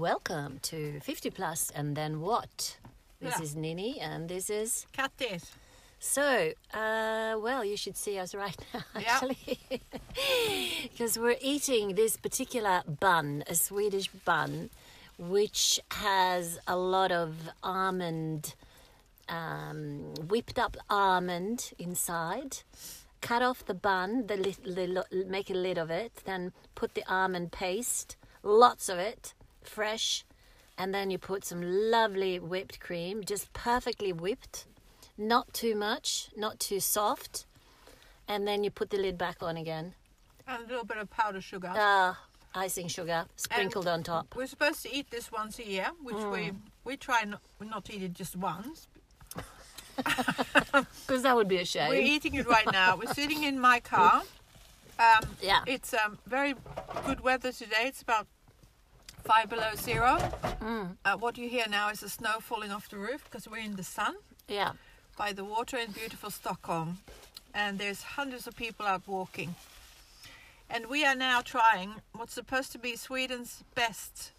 Welcome to 50 Plus and Then What? This Yeah. is Nini and this is. Kattis. So, uh, well, you should see us right now, actually. Because we're eating this particular bun, a Swedish bun, which has a lot of almond, um, whipped up almond inside. Cut off the bun, the li- make a lid of it, then put the almond paste, lots of it, fresh, and then you put some lovely whipped cream, just perfectly whipped, not too much, not too soft, and then you put the lid back on again. And a little bit of powdered sugar. Ah, icing sugar sprinkled on top. We're supposed to eat this once a year, which we Mm. we try not, not to eat it just once. Because that would be a shame. We're eating it right now. We're sitting in my car. Um, Yeah. It's um, very good weather today. It's about five below zero. Mm. Uh, what you hear now is the snow falling off the roof because we're in the sun Yeah. by the water in beautiful Stockholm. And there's hundreds of people out walking. And we are now trying what's supposed to be Sweden's best.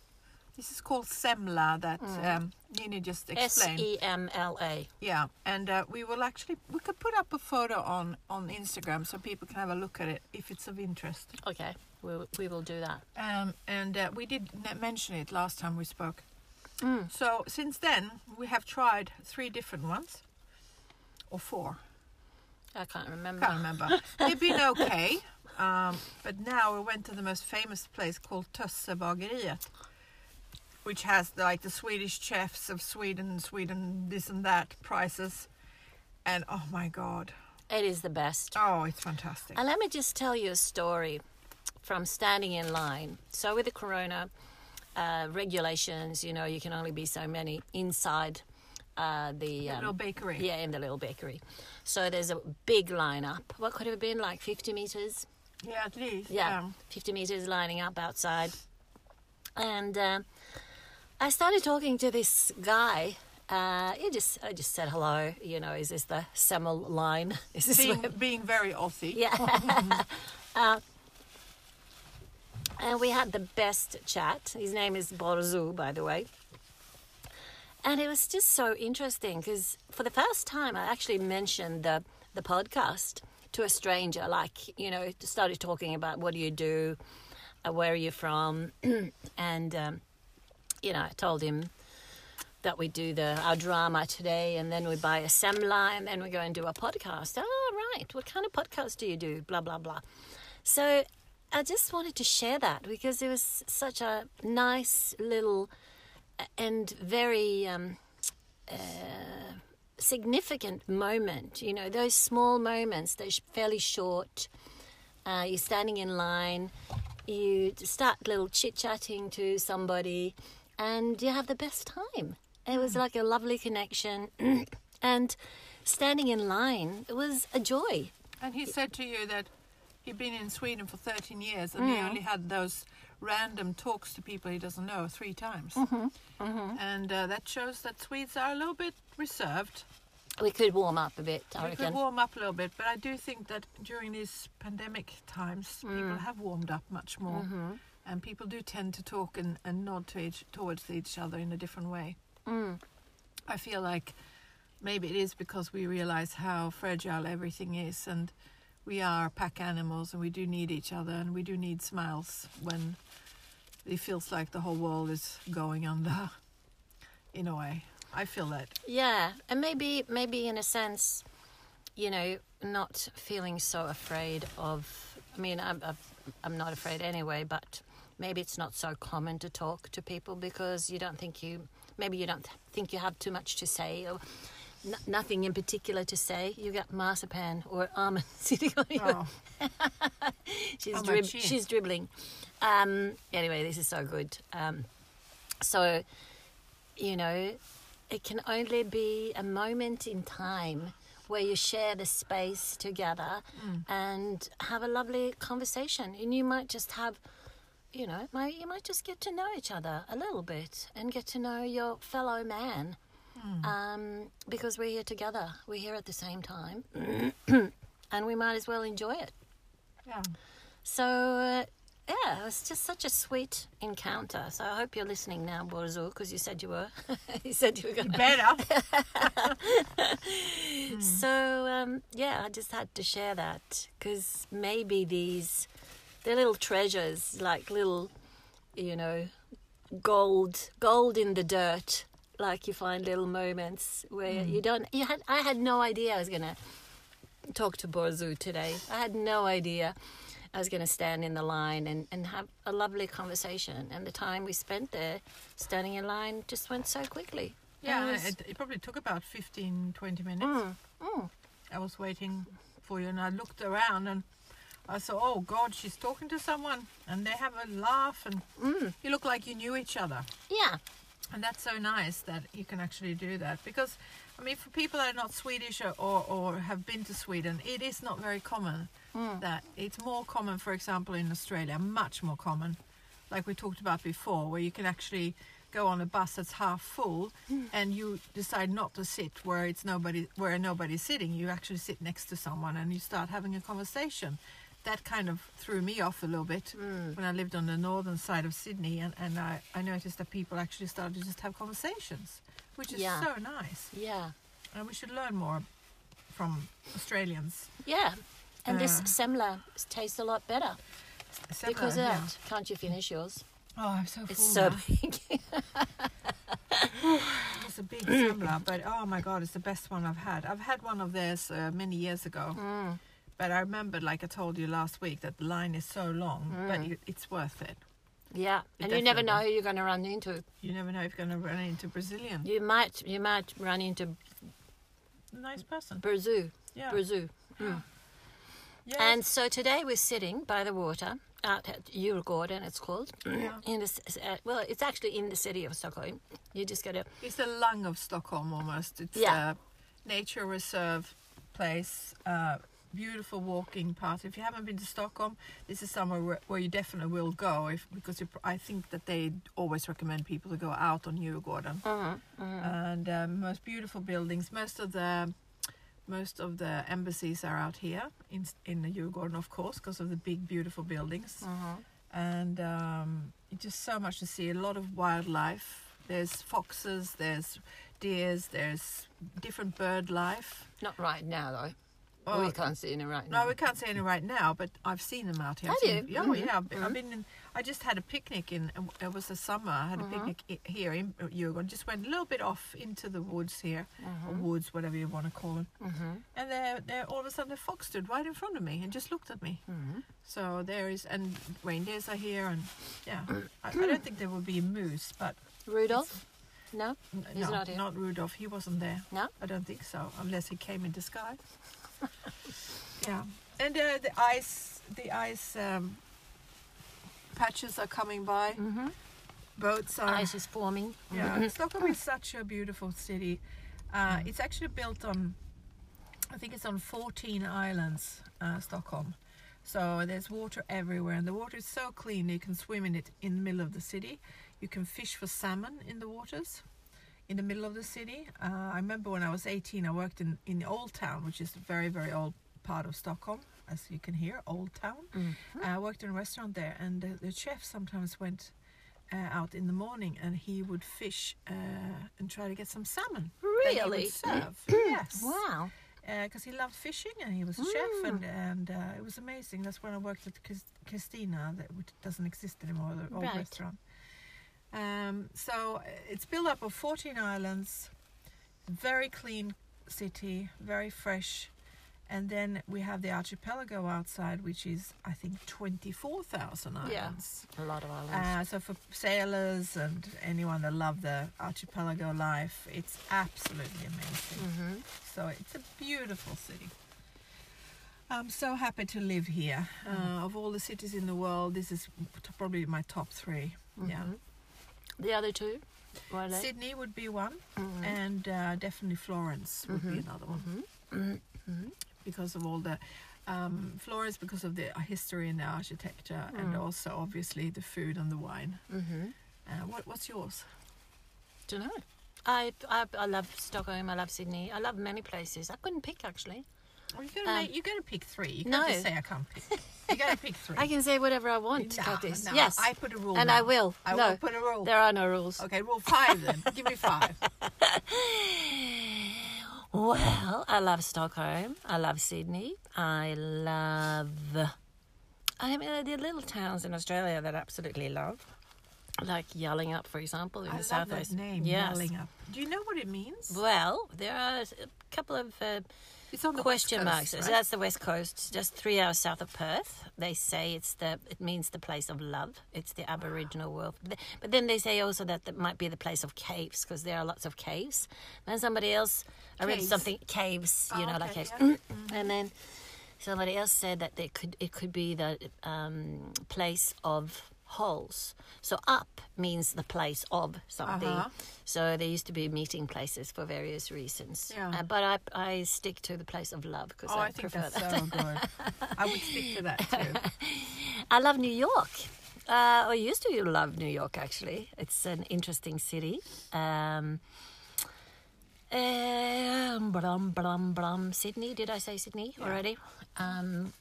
This is called semla that um, Nini just Mm. Explained. E M L A. Yeah, and uh, we will actually we could put up a photo on on Instagram so people can have a look at it if it's of interest. Okay, we, we will do that. Um, and uh, we did mention it last time we spoke. Mm. So since then we have tried three different ones, or four. I can't remember. Can't remember. They've been okay, um, but now we went to the most famous place called Tössebageriet, which has like the Swedish chefs of Sweden, Sweden this and that prices, and oh my god, It is the best. oh it's fantastic. And let me just tell you a story from standing in line. So, with the corona uh, regulations, you know, you can only be so many inside uh, the. Um, little bakery. Yeah, in the little bakery. So, there's a big lineup. What could it have been? Like 50 meters? Yeah, at least. Yeah, um, 50 meters lining up outside. And um I started talking to this guy. Uh, he just, I just said hello. You know, is this the Semmel line? Is this being, where- being very Aussie. yeah. uh, and we had the best chat. His name is Borzu, by the way. And it was just so interesting because for the first time, I actually mentioned the, the podcast to a stranger. Like, you know, started talking about what do you do, uh, where are you from, and um, you know, I told him that we do the our drama today, and then we buy a semla, and then we go and do a podcast. Oh, right. What kind of podcast do you do? Blah blah blah. So I just wanted to share that because it was such a nice little and very um, uh, significant moment. You know, those small moments, those fairly short. Uh, you're standing in line, you start little chit chatting to somebody, and you have the best time. It was like a lovely connection, and standing in line it was a joy. And he said to you that he'd been in Sweden for 13 years and he Mm. only had those random talks to people he doesn't know three times. Mm-hmm. And uh, that shows that Swedes are a little bit reserved. We could warm up a bit, I We reckon. could warm up a little bit, but I do think that during these pandemic times, Mm. people have warmed up much more. Mm-hmm. And people do tend to talk and, and nod to each, towards each other in a different way. Mm. I feel like maybe it is because we realize how fragile everything is and we are pack animals and we do need each other and we do need smiles when it feels like the whole world is going under in a way. I feel that. Yeah, and maybe maybe in a sense, you know, not feeling so afraid of. I mean, I'm I'm, not afraid anyway, but maybe it's not so common to talk to people because you don't think you maybe you don't think you have too much to say or n- nothing in particular to say. You got marzipan or almond sitting on your. Oh, she's my drib- she's dribbling. Um, anyway, this is so good. Um, so, you know, it can only be a moment in time where you share the space together and have a lovely conversation, and you might just have. You know, you might just get to know each other a little bit and get to know your fellow man um, because we're here together. We're here at the same time, and we might as well enjoy it. yeah. So uh, yeah, it was just such a sweet encounter. So I hope you're listening now, Borzu, because you said you were. you said you were going to. Better. So um, yeah, I just had to share that because maybe these, they're little treasures, like little, you know, gold, gold in the dirt. Like you find little moments where you don't. You had. I had no idea I was gonna talk to Borzu today. I had no idea. I was going to stand in the line and, and have a lovely conversation. And the time we spent there standing in line just went so quickly. Yeah, It was- it, it probably took about 15, 20 minutes. Mm, mm. I was waiting for you and I looked around and I saw, oh God, she's talking to someone and they have a laugh and Mm. you look like you knew each other. Yeah. And that's so nice that you can actually do that because, I mean, for people that are not Swedish or, or, or have been to Sweden, it is not very common hmm. that it's more common, for example, in Australia, much more common, like we talked about before, where you can actually go on a bus that's half full hmm. and you decide not to sit where it's nobody where nobody's sitting. You actually sit next to someone and you start having a conversation that kind of threw me off a little bit when I lived on the northern side of Sydney, and, and I, I noticed that people actually started to just have conversations, which is Yeah. so nice. Yeah. And we should learn more from Australians. Yeah. And this Uh. semla tastes a lot better Similar, because of yeah. that. Can't you finish yours? Oh, I'm so full. It's so now. big. It's a big semla, but oh my god, it's the best one I've had. I've had one of theirs uh, many years ago, Mm. But I remember, like I told you last week, that the line is so long, but you, it's worth it. Yeah. It And you never know who you're going to run into. You never know if you're going to run into Brazilian. You might you might run into Nice person. Berzu. Yeah. Berzu. Yes. And so today we're sitting by the water out at Djurgården, it's called. Yeah. In this, uh, well, it's actually in the city of Stockholm. You just got to It's the lung of Stockholm almost. It's Yeah. a nature reserve place, uh, beautiful walking path. If you haven't been to Stockholm, this is somewhere where, where you definitely will go. If because I think that they always recommend people to go out on Djurgården. And um, most beautiful buildings. Most of the most of the embassies are out here in in the Djurgården, of course, because of the big beautiful buildings and um, just so much to see. A lot of wildlife. There's foxes, there's deers, there's different bird life. Not right now, though. Oh, we can't see any right now. no, we can't see any right now, but I've seen them out here. Have you? Yeah, Mhm. yeah. I've been- I've been. In, I just had a picnic in. It was the summer. I had a mm-hmm. picnic here in uh, Djurgården. Just went a little bit off into the woods here, uh-huh. or woods, whatever you want to call them. Mm-hmm. And there, there, all of a sudden, a fox stood right in front of me and just looked at me. So there is, and reindeers are here, and yeah, I, I don't think there will be a moose, but Rudolph? No? He's no, not here. Not Rudolph. He wasn't there. No? I don't think so, unless he came in disguise. Yeah, and uh, the ice, the ice um, patches are coming by. Mm-hmm. Boats are. Ice is forming. Yeah, Stockholm is such a beautiful city. Uh, it's actually built on, I think it's on 14 islands, uh, Stockholm. So there's water everywhere, and the water is so clean you can swim in it in the middle of the city. You can fish for salmon in the waters in the middle of the city. Uh, I remember when I was 18, I worked in, in the Old Town, which is a very, very old part of Stockholm, as you can hear, Old Town. Mm-hmm. I worked in a restaurant there, and the, the chef sometimes went uh, out in the morning and he would fish uh, and try to get some salmon. that he would Really? serve. yes. Wow. Because he loved fishing and he was a chef, and, and uh, it was amazing. That's when I worked at Chris- Christina, that which doesn't exist anymore, the old Right. restaurant. Um, so it's built up of 14 islands, very clean city, very fresh. And then we have the archipelago outside, which is, I think, 24,000 islands. Yeah. A lot of islands. Uh, so for sailors and anyone that love the archipelago life, it's absolutely amazing. mm-hmm. So it's a beautiful city. I'm so happy to live here. Uh, of all the cities in the world, this is probably my top 3 Yeah, The other two? Sydney would be one, Mhm. and uh, definitely Florence would be another one Mm-hmm. because of all the um, Florence because of the history and the architecture, and Mm. also obviously the food and the wine. Mm-hmm. Uh, what, what's yours? Don't know. I, I I love Stockholm. I love Sydney. I love many places. I couldn't pick actually. Well, you gotta Um, make, you gotta pick three. You no. can't just say I can't pick. You gotta pick three. I can say whatever I want, Nah, Kattis. nah, yes, I put a rule. and now. I will. I no, will put a rule. there are no rules. Okay, rule five then. Give me five. Well, I love Stockholm. I love Sydney. I love. I mean, the little towns in Australia that I absolutely love, like Yallingup, for example, in I the love southwest. that name, yes. Yelling Up. Do you know what it means? Well, there are a couple of uh, It's on the question marks. Coast, So right? that's the west coast, just three hours south of Perth. They say it's the it means the place of love. It's the Aboriginal world. But then they say also that it might be the place of caves because there are lots of caves. And somebody else, I read Caves? something caves, you Oh, know, like okay, caves. yeah. And then somebody else said that they could it could be the um, place of holes. So up means the place of something. Uh-huh. So there used to be meeting places for various reasons. Yeah. Uh, but I I stick to the place of love because Oh, I, I think prefer that's that. so good. I would stick to that too. I love New York. Uh, I used to love New York actually. It's an interesting city. Um, um, blum, blum, blum. Sydney, did I say Sydney Yeah. already? Um,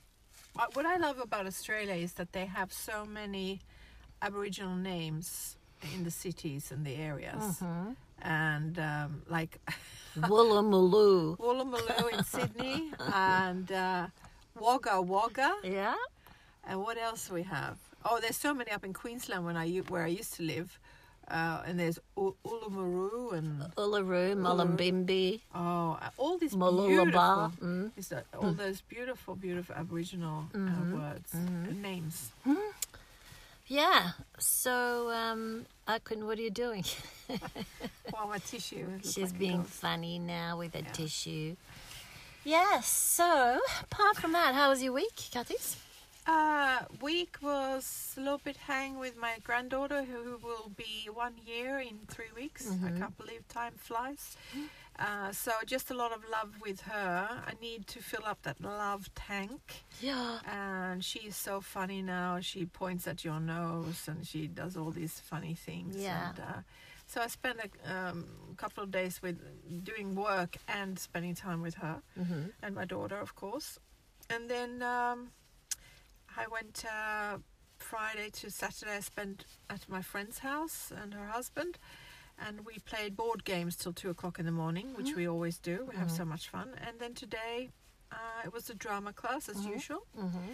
what I love about Australia is that they have so many Aboriginal names in the cities and the areas, Mm-hmm. and um, like Woolloomooloo. Woolloomooloo in Sydney and uh, Wagga Wagga, Yeah. and what else we have? Oh, there's so many up in Queensland when I where I used to live, uh, and there's U- Uluru and Uluru, Mullumbimby, oh, all these Mooloolaba. beautiful. Mm. Is that all those beautiful, beautiful Aboriginal Mm-hmm. uh, words and names? Yeah. So, um, Akun, what are you doing? Wow, my tissue. She's like being funny now with a Yeah. tissue. Yes. So, apart from that, how was your week, Kattis? Uh, week was a little bit hang with my granddaughter who will be one year in three weeks. Mm-hmm. I can't believe time flies. Uh, so just a lot of love with her. I need to fill up that love tank. Yeah. And she's so funny now. She points at your nose and she does all these funny things. Yeah. And, uh, so I spent a um, couple of days with doing work and spending time with her Mm-hmm. and my daughter, of course. And then um, I went uh, Friday to Saturday. I spent at my friend's house and her husband, and we played board games till two o'clock in the morning, which we always do. We have so much fun. And then today, uh, it was a drama class as usual, Mm-hmm.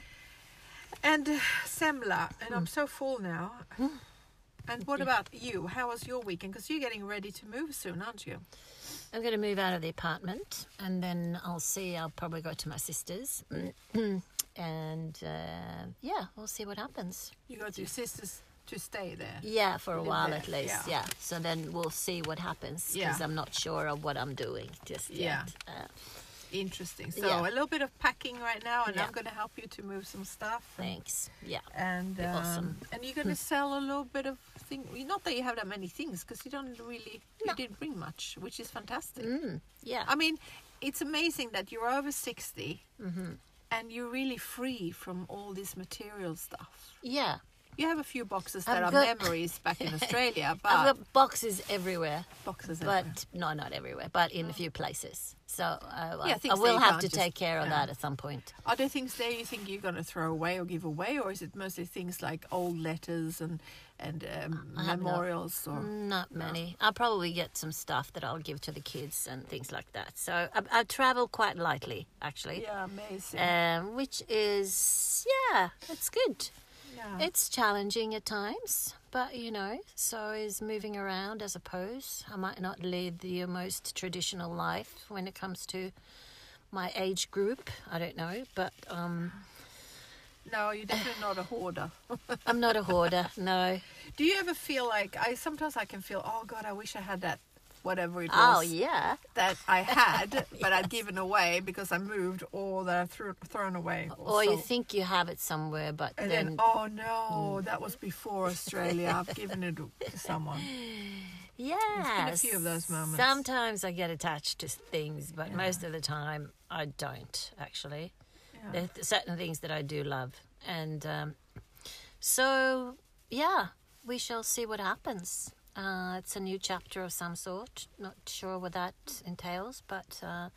and uh, semla. And I'm so full now. And what about you? How was your weekend? Because you're getting ready to move soon, aren't you? I'm going to move out of the apartment and then I'll see. I'll probably go to my sister's. and uh, yeah, we'll see what happens. You go to your sister's to stay there. Yeah, for a while there, at least. yeah. Yeah. So then we'll see what happens because Yeah. I'm not sure of what I'm doing just Yeah. yet. Uh, Interesting. So Yeah. a little bit of packing right now, and. I'm going to help you to move some stuff. thanks. Yeah. And um, Awesome. and you're going to sell a little bit of thing. Not that you have that many things, because you don't really you didn't bring much, which is fantastic. Mm, yeah. I mean, it's amazing that you're over 60 Mm-hmm. and you're really free from all this material stuff. yeah. You have a few boxes I've that are got- memories back in Australia, but I've got boxes everywhere, boxes but everywhere. no, not everywhere, but in a few places. So uh, I- Yeah, I that will have to just- take care of yeah. that at some point. Are there things there you think you're going to throw away or give away, or is it mostly things like old letters and and um, I no- memorials? Or Not many. I'll probably get some stuff that I'll give to the kids and things like that. So I, I travel quite lightly, actually. yeah, amazing. Um, which is, yeah, it's good. Yeah. It's challenging at times, but you know, so is moving around, I suppose. I might not lead the most traditional life when it comes to my age group. I don't know, but um, no, you're definitely not a hoarder. I'm not a hoarder. No. Do you ever feel like I sometimes I can feel, oh God, I wish I had that, whatever it Oh was yeah. that I had, but I'd given away because I moved, or that I threw thrown away. Or you think you have it somewhere, but And then, then, oh no, that was before Australia. I've given it to someone. yeah, a few of those moments. Sometimes I get attached to things, but most of the time I don't actually. Yeah. There are certain things that I do love, and um, so yeah, we shall see what happens. Uh, it's a new chapter of some sort. Not sure what that entails, but uh,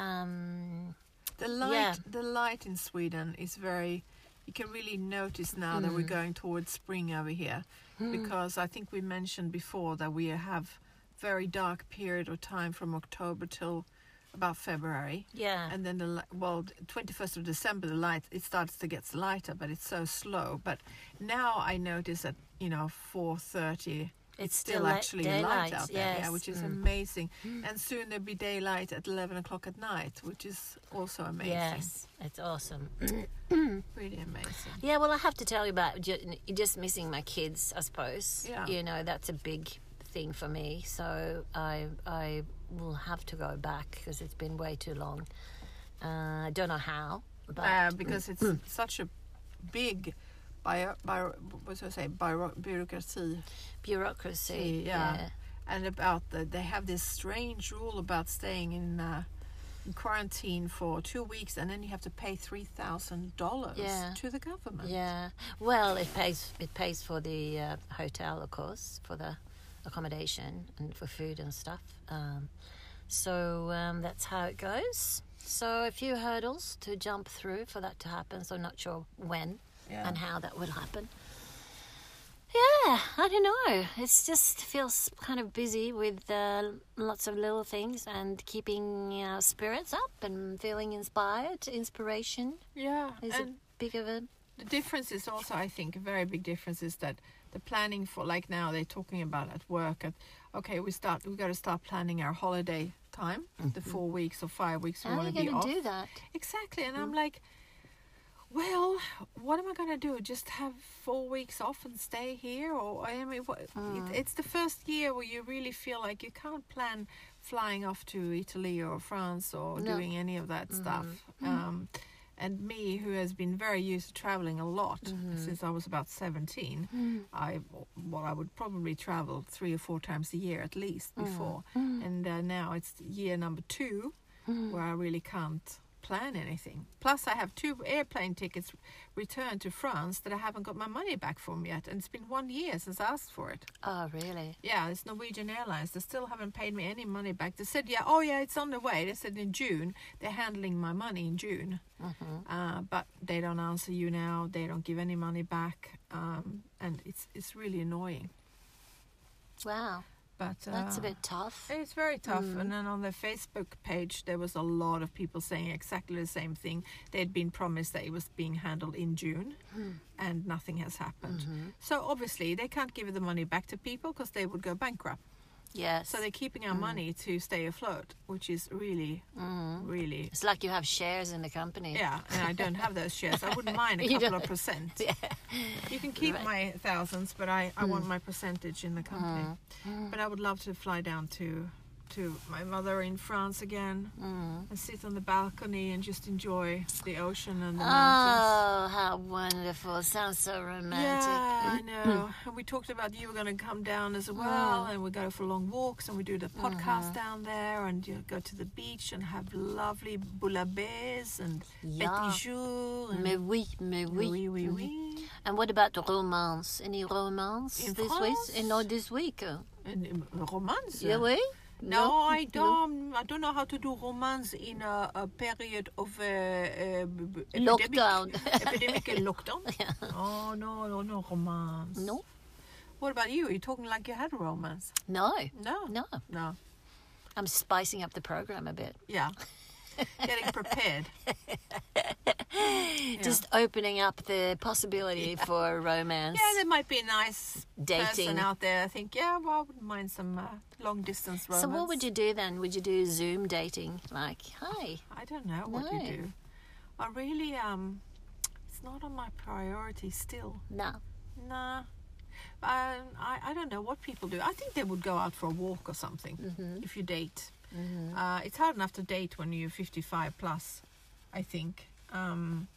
um, The light, Yeah. the light in Sweden is very. You can really notice now that Mm. we're going towards spring over here, because I think we mentioned before that we have very dark period of time from October till about February, Yeah. and then the well, twenty first of December the light it starts to get lighter, but it's so slow. But now I notice that you know four thirty. It's still, still actually light out there, yeah, which is Mm. amazing. And soon there'll be daylight at eleven o'clock at night, which is also amazing. Yes, it's awesome. Really amazing. Yeah, well, I have to tell you about just missing my kids. I suppose. Yeah. You know, that's a big thing for me. So I I will have to go back because it's been way too long. Uh, I don't know how, but Uh, because it's such a big bio, bio, what should I say, bio, bureaucracy. bureaucracy. See, yeah. And about the, they have this strange rule about staying in, uh, in quarantine for two weeks, and then you have to pay three thousand dollars to the government. Yeah. Well, it pays it pays for the uh, hotel, of course, for the accommodation and for food and stuff. Um, so um, that's how it goes. So a few hurdles to jump through for that to happen. So I'm not sure when Yeah. and how that will happen. Yeah, I don't know. It's just feels kind of busy with uh, lots of little things and keeping uh, spirits up and feeling inspired. Inspiration Yeah, is and a big of a the difference is also, I think, a very big difference is that the planning for, like now they're talking about at work, at okay, we start, we got to start planning our holiday time, the mm-hmm. four weeks or five weeks we want to be going off. to do that? Exactly, and I'm mm. like, well, what am I gonna do? Just have four weeks off and stay here, or I mean, what, it, mm. it's the first year where you really feel like you can't plan flying off to Italy or France or No. doing any of that mm-hmm. stuff. Mm. Um, and me, who has been very used to traveling a lot mm-hmm. since I was about 17, mm-hmm. I well, I would probably travel three or four times a year at least oh, before, mm-hmm. and uh, now it's year number two where I really can't plan anything. Plus, I have two airplane tickets returned to France that I haven't got my money back from yet, and it's been one year since I asked for it. Oh, really? Yeah, it's Norwegian Airlines. They still haven't paid me any money back. They said, yeah, oh yeah, it's on the way. They said in June. They're handling my money in June, uh, but they don't answer you now. They don't give any money back, um, and it's it's really annoying. Wow, But that's a uh, bit tough. It's very tough. Hmm. And then on their Facebook page, there was a lot of people saying exactly the same thing. They'd been promised that it was being handled in June, hmm. and nothing has happened. Mm-hmm. So obviously, they can't give the money back to people because they would go bankrupt. Yes. So they're keeping our mm. money to stay afloat, which is really, mm. really. it's like you have shares in the company. Yeah, and I don't have those shares. I wouldn't mind a couple of percent. Yeah. You can keep Right. my thousands, but I, I want mm. my percentage in the company. But I would love to fly down to to my mother in France again mm. and sit on the balcony and just enjoy the ocean and the oh, mountains. Oh, how wonderful! Sounds so romantic. Yeah, I know. And we talked about you were going to come down as well, mm. and we go for long walks, and we do the podcast mm-hmm. down there, and you go to the beach and have lovely bouillabaisse and Yeah. petit jour. And Mais oui, mais oui. oui, oui, mm-hmm. oui. And what about the romance? Any romance In this France? Eh, week? No, this week. And romance. Yeah, oui? No, I don't. I don't know how to do romance in a, a period of uh, uh, b- epidemic, Lockdown. epidemic and lockdown. Oh no, no, no romance. No, What about you? Are you talking like you had romance? no, No. no. No. I'm spicing up the program a bit. Yeah. Getting prepared. Just opening up the possibility for romance. Yeah, there might be a nice Dating. person out there. I think, yeah, well, I wouldn't mind some uh, long distance romance. So what would you do then? Would you do Zoom dating? Like, hi. I don't know what No. you do. I really um, it's not on my priority still. No. Nah. Um, I, I don't know what people do. I think they would go out for a walk or something Mm-hmm. if you date. Uh, it's hard enough to date when you're 55 plus, I think. Um,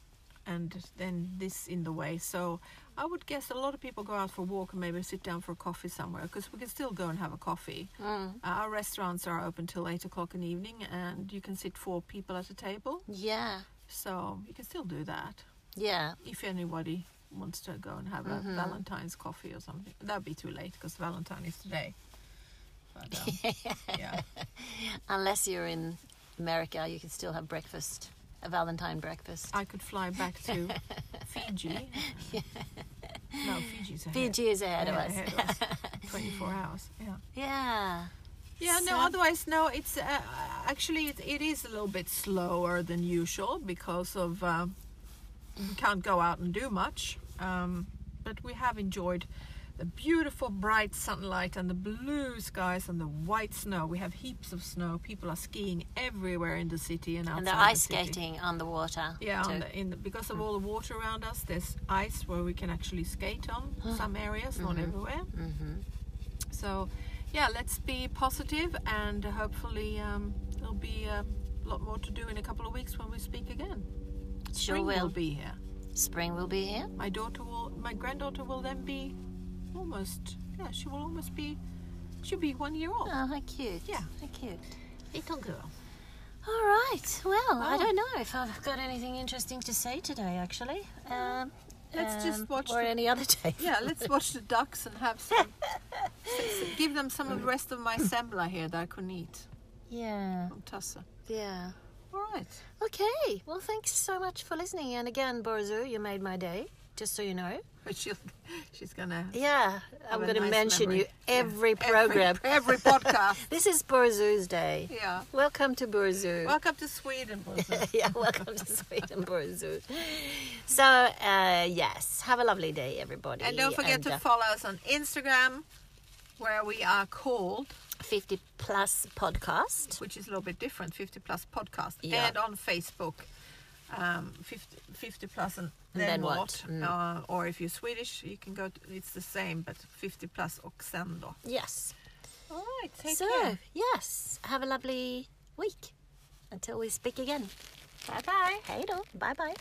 and then this in the way. So I would guess a lot of people go out for a walk and maybe sit down for a coffee somewhere because we can still go and have a coffee. Mm. Uh, our restaurants are open till 8 o'clock in the evening and you can sit four people at a table. Yeah. So you can still do that Yeah. if anybody wants to go and have a Valentine's coffee or something. That'd be too late because Valentine is today. But, um, yeah. Unless you're in America, you can still have breakfast a Valentine breakfast. I could fly back to Fiji. No, Fiji's ahead. Fiji is ahead of Yeah, us. ahead of us. 24 hours. Yeah. Yeah. Yeah, no, otherwise, no, it's uh, actually, it, it is a little bit slower than usual because of uh, we can't go out and do much. Um, but we have enjoyed the beautiful bright sunlight and the blue skies and the white snow. We have heaps of snow. People are skiing everywhere in the city and outside And they're the ice city. skating on the water. Yeah, on the, in the, because of all the water around us, there's ice where we can actually skate on some areas, not everywhere. Mhm. So, yeah, let's be positive and hopefully um, there'll be a lot more to do in a couple of weeks when we speak again. Sure Spring will. be here. Spring will be here. My daughter will, my granddaughter will then be almost, yeah, she will almost be, she'll be one year old. Oh, how cute. Yeah. How cute. Little girl. All right. Well, I Oh. don't know if I've got anything interesting to say today, actually. Um, Let's just um, watch Or the- any other day. Yeah, let's watch the ducks and have some, give them some of the rest of my sembla here that I couldn't eat Yeah. from Tussa. Yeah. All right. Okay. Well, thanks so much for listening. And again, Borzu, you made my day, just so you know. She'll, she's gonna. Yeah. I'm going to nice mention memory. you Yeah. every program. every, every podcast. This is Borzu's day. Yeah. Welcome to Borzu. Welcome to Sweden, Bosse. yeah, welcome to Sweden, Borzu. So, uh, yes, have a lovely day, everybody. And don't forget And, to uh, follow us on Instagram, where we are called, 50 Plus Podcast. which is a little bit different, 50 Plus Podcast, Yeah. and on Facebook, um, 50, 50 Plus and then, then what? what? Mm. Uh, or if you're Swedish, you can go. To, it's the same, but 50 Plus och sen då. Yes. All right, take so, care. yes, have a lovely week until we speak again. Bye bye. Hej då. Bye bye.